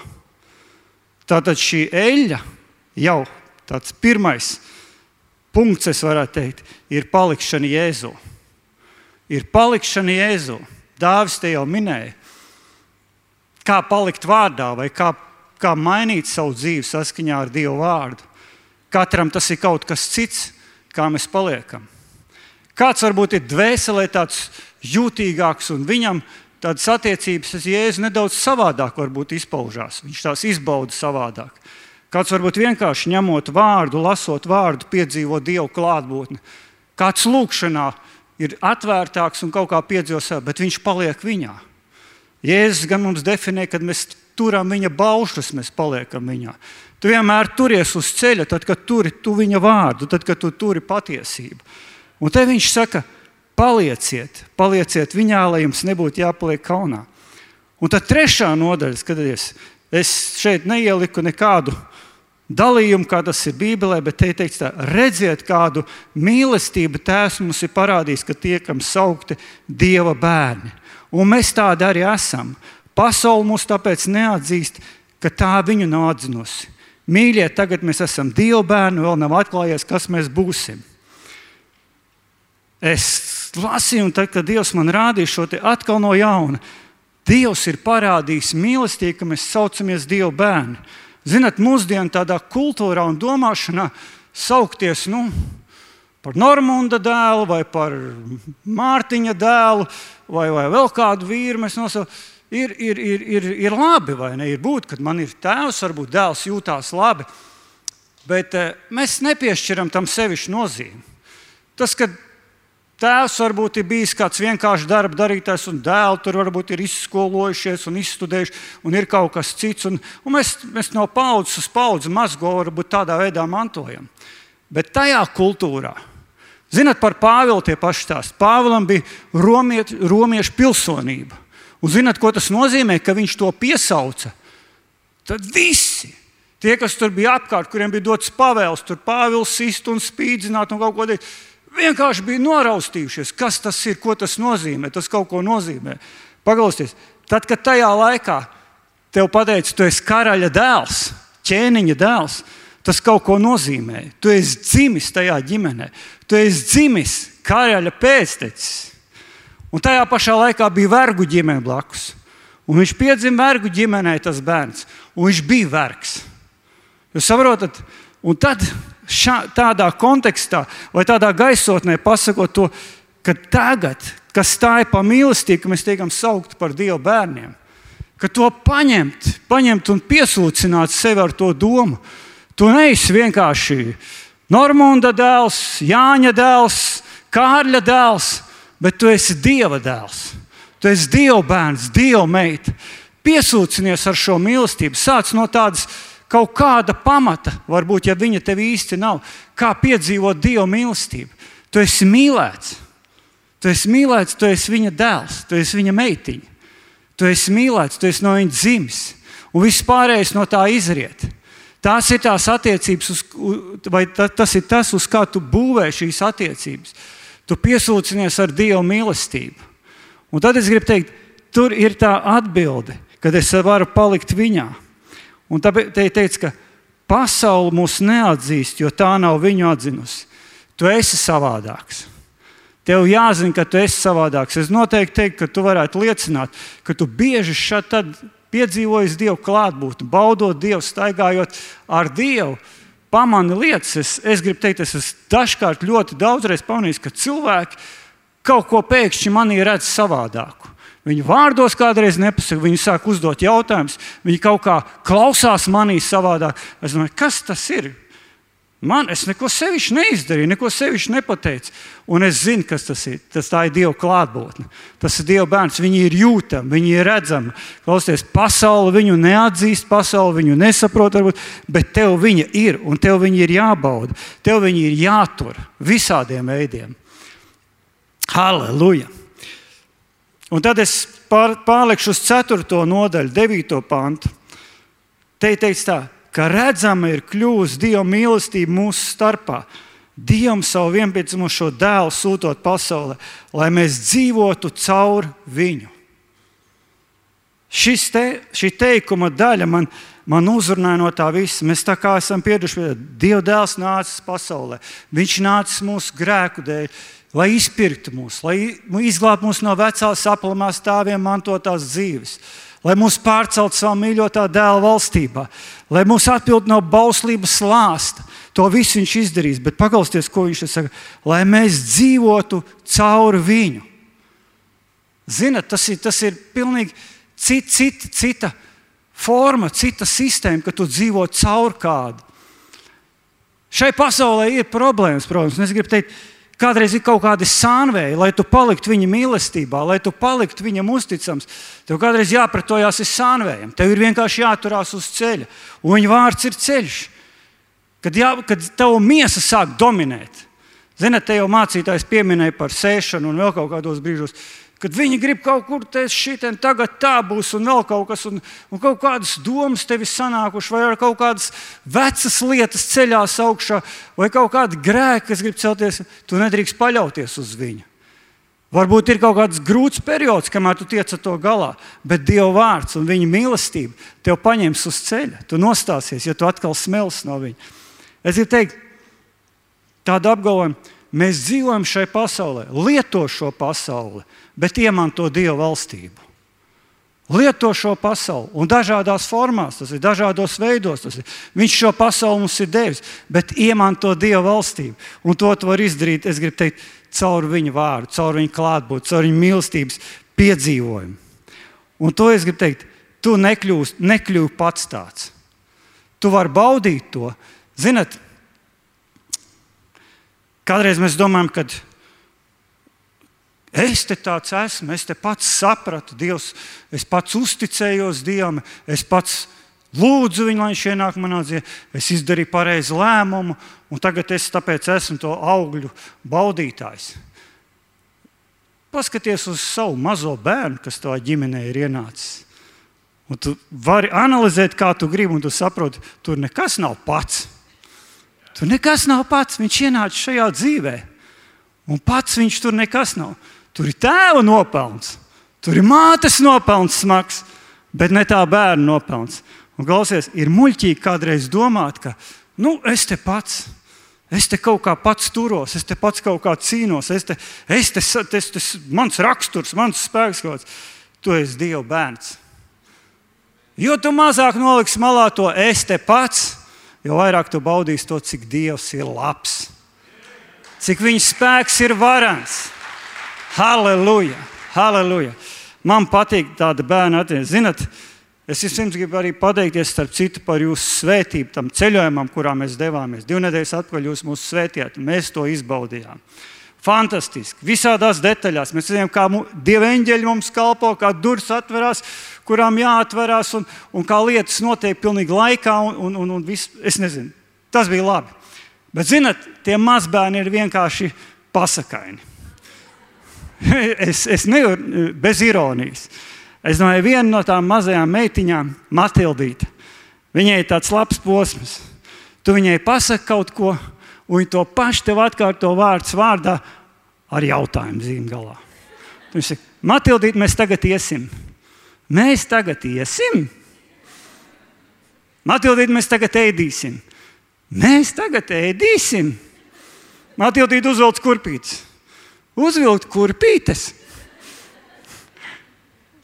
Tātad šī eļļa jau tāds pirmais punkts, es varētu teikt, ir palikšana Jēzu. Ir palikšana Jēzu. Dāvis te jau minēja, kā palikt vārdā, vai kā, kā mainīt savu dzīvi saskaņā ar Dieva vārdu. Katram tas ir kaut kas cits, kā mēs paliekam. Kāds varbūt ir dvēselē tāds jūtīgāks, un viņam tādas attiecības ar Jēzu nedaudz savādāk izpaužās. Viņš tās izbauda savādāk. Kāds varbūt vienkārši ņemot vārdu, lasot vārdu, piedzīvo Dievu klātbūtni. Kāds lūkšanā ir atvērtāks un kaut kā piedzīvo sev, bet viņš paliek viņā. Jēzus gan mums definē, kad mēs turam viņa baušus, mēs paliekam viņā. Tu vienmēr turies uz ceļa, tad, kad turi tu viņa vārdu, tad, kad tu turi patiesību. Un te viņš saka, palieciet, palieciet viņā, lai jums nebūtu jāpaliek kaunā. Un tad trešā nodaļa, skaties, es šeit neieliku nekādu dalījumu, kā tas ir Bībelē, bet te ir teikts, tā, redziet, kādu mīlestību Tēvs mums ir parādījis, ka tiekam saukti Dieva bērni. Un mēs tādi arī esam. Pasaule mūs tāpēc neatzīst, ka tā viņu nav atzinusi. Mīļie, tagad mēs esam Dieva bērni, vēl nav atklājies, kas mēs būsim. Es lasīju, un tad, kad Dievs man rādīja šo te atkal no jauna, Dievs ir parādījis mīlestību, ka mēs saucamies Dieva bērni. Ziniet, mūsdienu tādā kultūrā un domāšanā saukties nu, par Normunda dēlu vai par Mārtiņa dēlu vai, vai vēl kādu vīru. Ir, ir, ir, ir, ir labi, vai ne? Ir būt, kad man ir tēvs, varbūt dēls jūtās labi, bet eh, mēs nepiešķiram tam sevišķu nozīmi. Tas, kad Tēvs varbūt ir bijis kāds vienkāršs darba darītājs, un dēls tur varbūt ir izskolojušies un izstudējuši, un ir kaut kas cits. Un, un mēs, mēs no paudzes uz paudzi mazgo varbūt tādā veidā mantojam. Bet tajā kultūrā, zinot par Pāvilu, tie paši stāsti. Pāvilam bija romiet, romiešu pilsonība. Un zinot, ko tas nozīmē, ka viņš to piesauca, tad visi. Tie, kas tur bija apkārt, kuriem bija dots pavēles, tur Pāvils sist un spīdzināt un kaut ko darīt vienkārši bija noraustījušies. Kas tas ir, ko tas nozīmē? Tas kaut ko nozīmē. Paklausieties, tad, kad tajā laikā tev pateica, tu esi karaļa dēls, ķēniņa dēls, tas kaut ko nozīmē. Tu esi dzimis tajā ģimenē, tu esi dzimis karaļa pēctecis. Un tajā pašā laikā bija vergu ģimene blakus. Un viņš piedzima vergu ģimenē, tas bērns, un viņš bija vergs. Jūs saprotat? Un tad šā, tādā kontekstā vai tādā gaisotnē pasakot to, ka tagad, kas stāja pa mīlestību, ka mēs tiekam saukti par Dieva bērniem, ka to paņemt, paņemt un piesūcināt sevi ar to domu. Tu neesi vienkārši Normunda dēls, Jāņa dēls, Kārļa dēls, bet tu esi Dieva dēls. Tu esi Dieva bērns, Dieva meita. Piesūcinies ar šo mīlestību. Sāc no tādas kaut kāda pamata, varbūt, ja viņa tev īsti nav, kā piedzīvot Dieva mīlestību. Tu esi mīlēts. Tu esi mīlēts, tu esi viņa dēls, tu esi viņa meitiņa. Tu esi mīlēts, tu esi no viņa dzimis. Un viss pārējais no tā izriet. Tās ir tās attiecības, uz, vai tas ir tas, uz kā tu būvē šīs attiecības. Tu piesūcinies ar Dieva mīlestību. Un tad es gribu teikt, tur ir tā atbilde, kad es varu palikt viņā. Un tāpēc te teica, ka pasaule mūs neatzīst, jo tā nav viņu atzinusi. Tu esi savādāks. Tev jāzina, ka tu esi savādāks. Es noteikti teiktu, ka tu varētu liecināt, ka tu bieži šādi piedzīvojis Dievu klātbūtni, baudot Dievu, staigājot ar Dievu. Pamani lietas, es, es gribu teikt, es esmu dažkārt ļoti daudzreiz pamanījis, ka cilvēki kaut ko pēkšņi manī redz savādāku. Viņu vārdos kādreiz nepasaka, viņi sāk uzdot jautājumus, viņi kaut kā klausās manī savādāk. Es domāju, kas tas ir? Man, es neko sevišķi neizdarīju, neko sevišķi nepateicu. Un es zinu, kas tas ir. Tas ir Dieva klātbūtne. Tas ir Dieva bērns. Viņi ir jūtami, viņi ir redzami. Klausieties, pasaule viņu neatzīst, pasaule viņu nesaprot, varbūt, bet tev viņa ir un tev viņa ir jābauda. Tev viņa ir jātur visādiem veidiem. Halleluja! Un tad es pār, pārlikšu uz 4. nodaļu, 9. pantu. Te ir teikts tā, ka redzama ir kļuvusi Dieva mīlestība mūsu starpā. Dievam savu vienpiedzimušo dēlu sūtot pasaulē, lai mēs dzīvotu caur viņu. Šis te, šī teikuma daļa man, man uzrunāja no tā visa. Mēs tā kā esam pieraduši pie Dieva dēls nācis pasaulē. Viņš nācis mūsu grēku dēļ lai izpirktu mūs, lai izglābtu mūs no vecās aplamās stāviem mantotās dzīves, lai mūs pārceltu savā mīļotā dēla valstībā, lai mūs atpildītu no bauslības slāsta. To visu viņš izdarīs, bet paklausieties, ko viņš saka, lai mēs dzīvotu cauri viņu. Ziniet, tas ir, tas ir pilnīgi cita, cita, cita forma, cita sistēma, ka tu dzīvo caur kādu. Šai pasaulē ir problēmas, protams. Es gribu teikt, Kādreiz ir kaut kādi sānvēji, lai tu paliktu viņa mīlestībā, lai tu paliktu viņam uzticams. Tev kādreiz jāpretojās ar sānvējiem. Tev ir vienkārši jāturās uz ceļa. Un viņa vārds ir ceļš. Kad, jā, kad tava miesa sāk dominēt, Ziniet, te jau mācītājs pieminēja par sēšanu un vēl kaut kādos brīžos kad viņi grib kaut kur te šitien, tagad tā būs, un vēl kaut kas, un, un kaut kādas domas tev ir sanākušas, vai kaut kādas vecas lietas ceļās augšā, vai kaut kāda grēka, kas grib celties, tu nedrīkst paļauties uz viņu. Varbūt ir kaut kāds grūts periods, kamēr tu tiec ar to galā, bet Dieva vārds un viņa mīlestība tev paņems uz ceļa. Tu nostāsies, ja tu atkal smels no viņa. Es gribu teikt, tādu apgalvojumu, mēs dzīvojam šai pasaulē, lieto šo pasauli, bet iemanto Dieva valstību. Lieto šo pasauli un dažādās formās, tas ir dažādos veidos. Ir. Viņš šo pasauli mums ir devis, bet iemanto Dieva valstību. Un to var izdarīt, es gribu teikt, caur viņa vārdu, caur viņa klātbūtni, caur viņa mīlestības piedzīvojumu. Un to es gribu teikt, tu nekļūsi nekļū pats tāds. Tu vari baudīt to. Ziniet, kādreiz mēs domājam, ka Es te tāds esmu, es te pats sapratu Dievs, es pats uzticējos Dievam, es pats lūdzu viņu, lai viņš ienāk manā dzīvē, es izdarīju pareizu lēmumu, un tagad es tāpēc esmu to augļu baudītājs. Paskaties uz savu mazo bērnu, kas tavā ģimenē ir ienācis. Un tu vari analizēt, kā tu gribi, un tu saproti, tur nekas nav pats. Tur nekas nav pats. Viņš ienāca šajā dzīvē, un pats viņš tur nekas nav. Tur ir tēva nopelns, tur ir mātes nopelns smags, bet ne tā bērna nopelns. Un klausies, ir muļķīgi kādreiz domāt, ka nu, es te pats. Es te kaut kā pats turos, es te pats kaut kā cīnos, es te, es te, es te, mans raksturs, mans spēks kaut kāds. Tu esi Dieva bērns. Jo tu mazāk noliksi malā to es te pats, jo vairāk tu baudīsi to, cik Dievs ir labs, cik viņa spēks ir varants. Halleluja! Halleluja! Man patīk tāda bērna attiecība. Ziniet, es jums gribu arī pateikties starp citu par jūsu svētību, tam ceļojumam, kurā mēs devāmies. Divas nedēļas atpakaļ jūs mūs svētījāt, un mēs to izbaudījām. Fantastiski. Visādās detaļās. Mēs redzējām, kā divi eņģeļi mums kalpo, kā durvis atverās, kurām jāatverās, un, un kā lietas notiek pilnīgi laikā. Un, un, un, un viss, es nezinu, tas bija labi. Bet, zinot, tie mazbērni ir vienkārši pasakaini. [LAUGHS] es, es nevaru bez ironijas. Es domāju, viena no tām mazajām meitiņām, Matildīte, viņai ir tāds labs posms. Tu viņai pasaki kaut ko, un viņa to pašu tev atkārto vārds vārdā ar jautājumu zīmju galā. Viņš saka, Matildīt, mēs tagad iesim. Mēs tagad iesim. Matildīt, mēs tagad ēdīsim. Mēs tagad ēdīsim. Matildīt, uzvelc kurpītes uzvilkt kurpītes.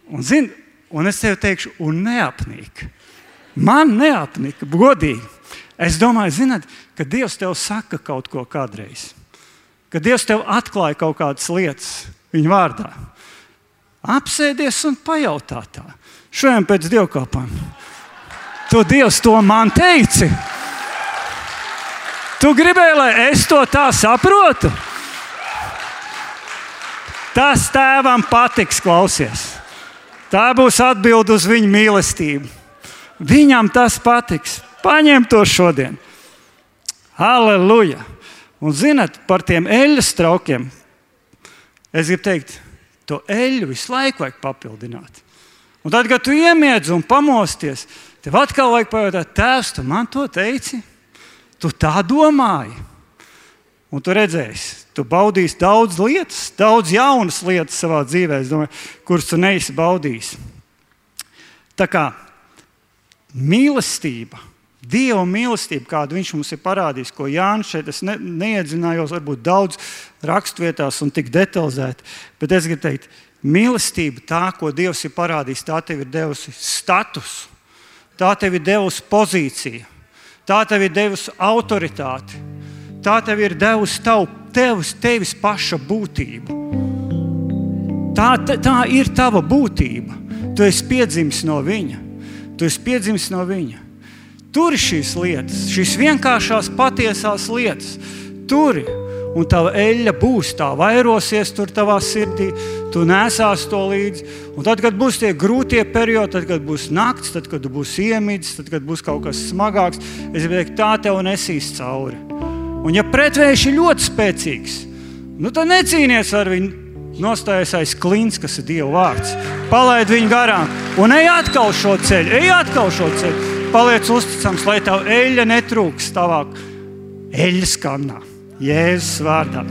Un, zin, un es tev teikšu, un neapnīk. Man neapnika, godīgi. Es domāju, zināt, ka Dievs tev saka kaut ko kādreiz. Ka Dievs tev atklāja kaut kādas lietas viņa vārdā. Apsēdies un pajautā tā. Šodien pēc dievkalpām. Tu Dievs to man teici. Tu gribēji, lai es to tā saprotu? Tas tēvam patiks, klausies. Tā būs atbilde uz viņa mīlestību. Viņam tas patiks. Paņem to šodien. Halleluja! Un zinat par tiem eļļas traukiem. Es gribu teikt, to eļļu visu laiku vajag papildināt. Un tad, kad tu iemiedz un pamosties, tev atkal vajag pajautāt, tēvs, tu man to teici? Tu tā domāji. Un tu redzēsi, tu baudīsi daudz lietas, daudz jaunas lietas savā dzīvē, domāju, kuras tu neesi baudījis. Tā kā mīlestība, Dieva mīlestība, kādu viņš mums ir parādījis, ko Jānis šeit ne, neiedzinājos, varbūt daudz raksturvietās un tik detalizēti, bet es gribu teikt, mīlestība, tā, ko Dievs ir parādījis, tā tev ir devusi status, tā tev ir devusi pozīciju, tā tev ir devusi autoritāti Tā tev ir devusi tavu, tevis, tevis paša būtību. Tā, tā, tā ir tava būtība. Tu esi piedzimis no viņa. Tu esi piedzimis no viņa. Tur ir šīs lietas, šīs vienkāršās, patiesās lietas. Tur ir. Un tā eļļa būs tā, vairosies tur tavā sirdī, tu nesās to līdzi. Un tad, kad būs tie grūtie periodi, tad, kad būs naktis, tad, kad būs iemīts, tad, kad būs kaut kas smagāks, es domāju, tā tev nesīs cauri. Un, ja pretvējš ir ļoti spēcīgs, nu, tad necīnieties ar viņu. Nostājies aiz klints, kas ir Dieva vārds. Palaid viņu garām un ej atkal šo ceļu, ej atkal šo ceļu. Paliec uzticams, lai tā eļļa netrūks tavā eļļas kannā. Jēzus vārdā.